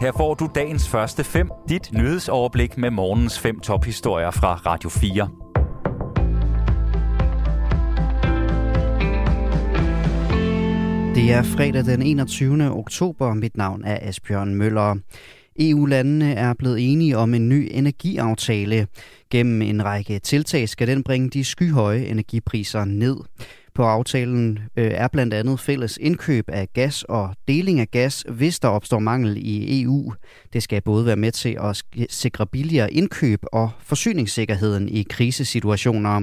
Her får du dagens første fem, dit nyhedsoverblik med morgens fem tophistorier fra Radio 4. Det er fredag den 21. oktober. Mit navn er Asbjørn Møller. EU-landene er blevet enige om en ny energiaftale. Gennem en række tiltag skal den bringe de skyhøje energipriser ned. På aftalen øh, er blandt andet fælles indkøb af gas og deling af gas, hvis der opstår mangel i EU. Det skal både være med til at sikre billigere indkøb og forsyningssikkerheden i krisesituationer.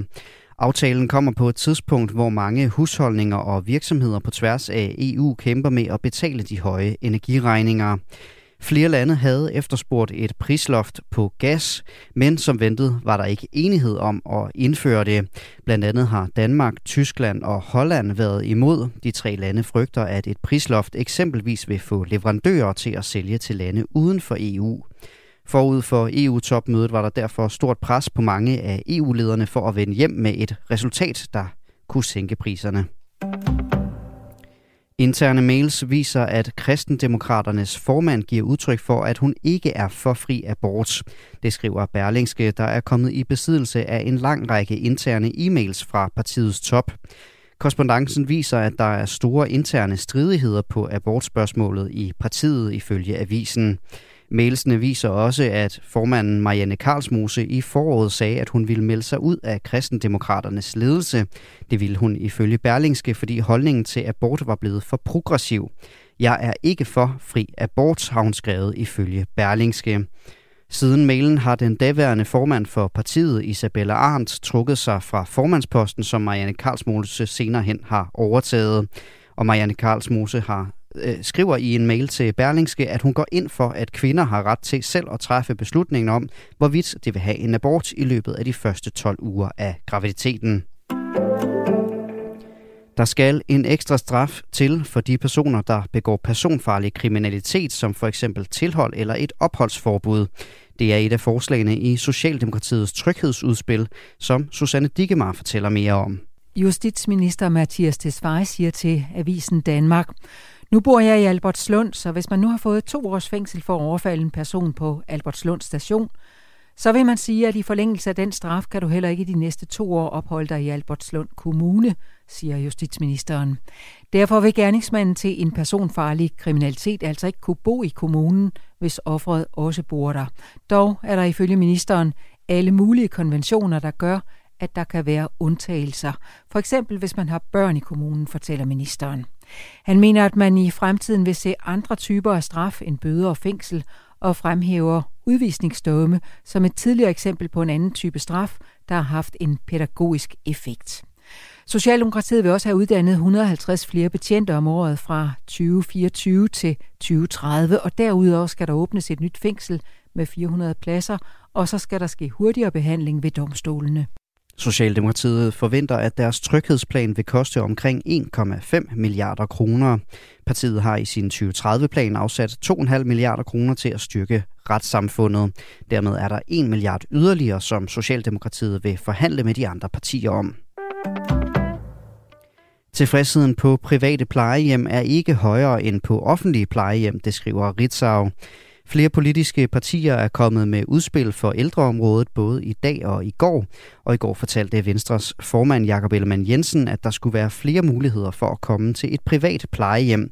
Aftalen kommer på et tidspunkt, hvor mange husholdninger og virksomheder på tværs af EU kæmper med at betale de høje energiregninger. Flere lande havde efterspurgt et prisloft på gas, men som ventet var der ikke enighed om at indføre det. Blandt andet har Danmark, Tyskland og Holland været imod. De tre lande frygter, at et prisloft eksempelvis vil få leverandører til at sælge til lande uden for EU. Forud for EU-topmødet var der derfor stort pres på mange af EU-lederne for at vende hjem med et resultat, der kunne sænke priserne. Interne mails viser, at kristendemokraternes formand giver udtryk for, at hun ikke er for fri abort. Det skriver Berlingske, der er kommet i besiddelse af en lang række interne e-mails fra partiets top. Korrespondancen viser, at der er store interne stridigheder på abortspørgsmålet i partiet ifølge avisen. Mailsene viser også, at formanden Marianne Karlsmose i foråret sagde, at hun ville melde sig ud af kristendemokraternes ledelse. Det ville hun ifølge Berlingske, fordi holdningen til abort var blevet for progressiv. Jeg er ikke for fri abort, har hun skrevet ifølge Berlingske. Siden mailen har den daværende formand for partiet, Isabella Arndt, trukket sig fra formandsposten, som Marianne Karlsmose senere hen har overtaget. Og Marianne Karlsmose har øh, skriver i en mail til Berlingske, at hun går ind for, at kvinder har ret til selv at træffe beslutningen om, hvorvidt de vil have en abort i løbet af de første 12 uger af graviditeten. Der skal en ekstra straf til for de personer, der begår personfarlig kriminalitet, som for eksempel tilhold eller et opholdsforbud. Det er et af forslagene i Socialdemokratiets tryghedsudspil, som Susanne Digemar fortæller mere om. Justitsminister Mathias Tesfaye siger til Avisen Danmark, nu bor jeg i Albertslund, så hvis man nu har fået to års fængsel for at overfalde en person på Albertslund station, så vil man sige, at i forlængelse af den straf kan du heller ikke de næste to år opholde dig i Albertslund Kommune, siger justitsministeren. Derfor vil gerningsmanden til en personfarlig kriminalitet altså ikke kunne bo i kommunen, hvis offeret også bor der. Dog er der ifølge ministeren alle mulige konventioner, der gør, at der kan være undtagelser. For eksempel hvis man har børn i kommunen, fortæller ministeren. Han mener, at man i fremtiden vil se andre typer af straf end bøder og fængsel, og fremhæver udvisningsdomme som et tidligere eksempel på en anden type straf, der har haft en pædagogisk effekt. Socialdemokratiet vil også have uddannet 150 flere betjente om året fra 2024 til 2030, og derudover skal der åbnes et nyt fængsel med 400 pladser, og så skal der ske hurtigere behandling ved domstolene. Socialdemokratiet forventer, at deres tryghedsplan vil koste omkring 1,5 milliarder kroner. Partiet har i sin 2030-plan afsat 2,5 milliarder kroner til at styrke retssamfundet. Dermed er der 1 milliard yderligere, som Socialdemokratiet vil forhandle med de andre partier om. Tilfredsheden på private plejehjem er ikke højere end på offentlige plejehjem, det skriver Ritzau. Flere politiske partier er kommet med udspil for ældreområdet både i dag og i går. Og i går fortalte Venstres formand Jakob Ellemann Jensen, at der skulle være flere muligheder for at komme til et privat plejehjem.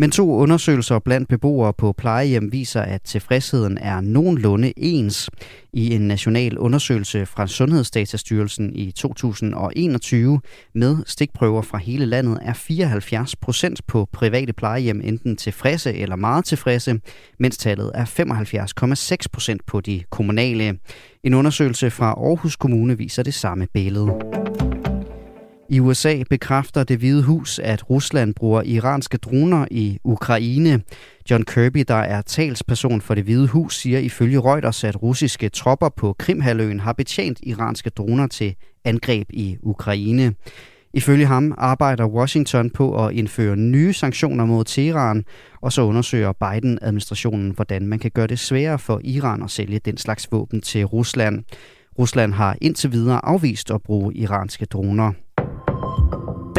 Men to undersøgelser blandt beboere på plejehjem viser, at tilfredsheden er nogenlunde ens. I en national undersøgelse fra Sundhedsdatastyrelsen i 2021 med stikprøver fra hele landet er 74 procent på private plejehjem enten tilfredse eller meget tilfredse, mens tallet er 75,6 procent på de kommunale. En undersøgelse fra Aarhus Kommune viser det samme billede. I USA bekræfter det hvide hus, at Rusland bruger iranske droner i Ukraine. John Kirby, der er talsperson for det hvide hus, siger ifølge Reuters, at russiske tropper på Krimhaløen har betjent iranske droner til angreb i Ukraine. Ifølge ham arbejder Washington på at indføre nye sanktioner mod Teheran, og så undersøger Biden-administrationen, hvordan man kan gøre det sværere for Iran at sælge den slags våben til Rusland. Rusland har indtil videre afvist at bruge iranske droner.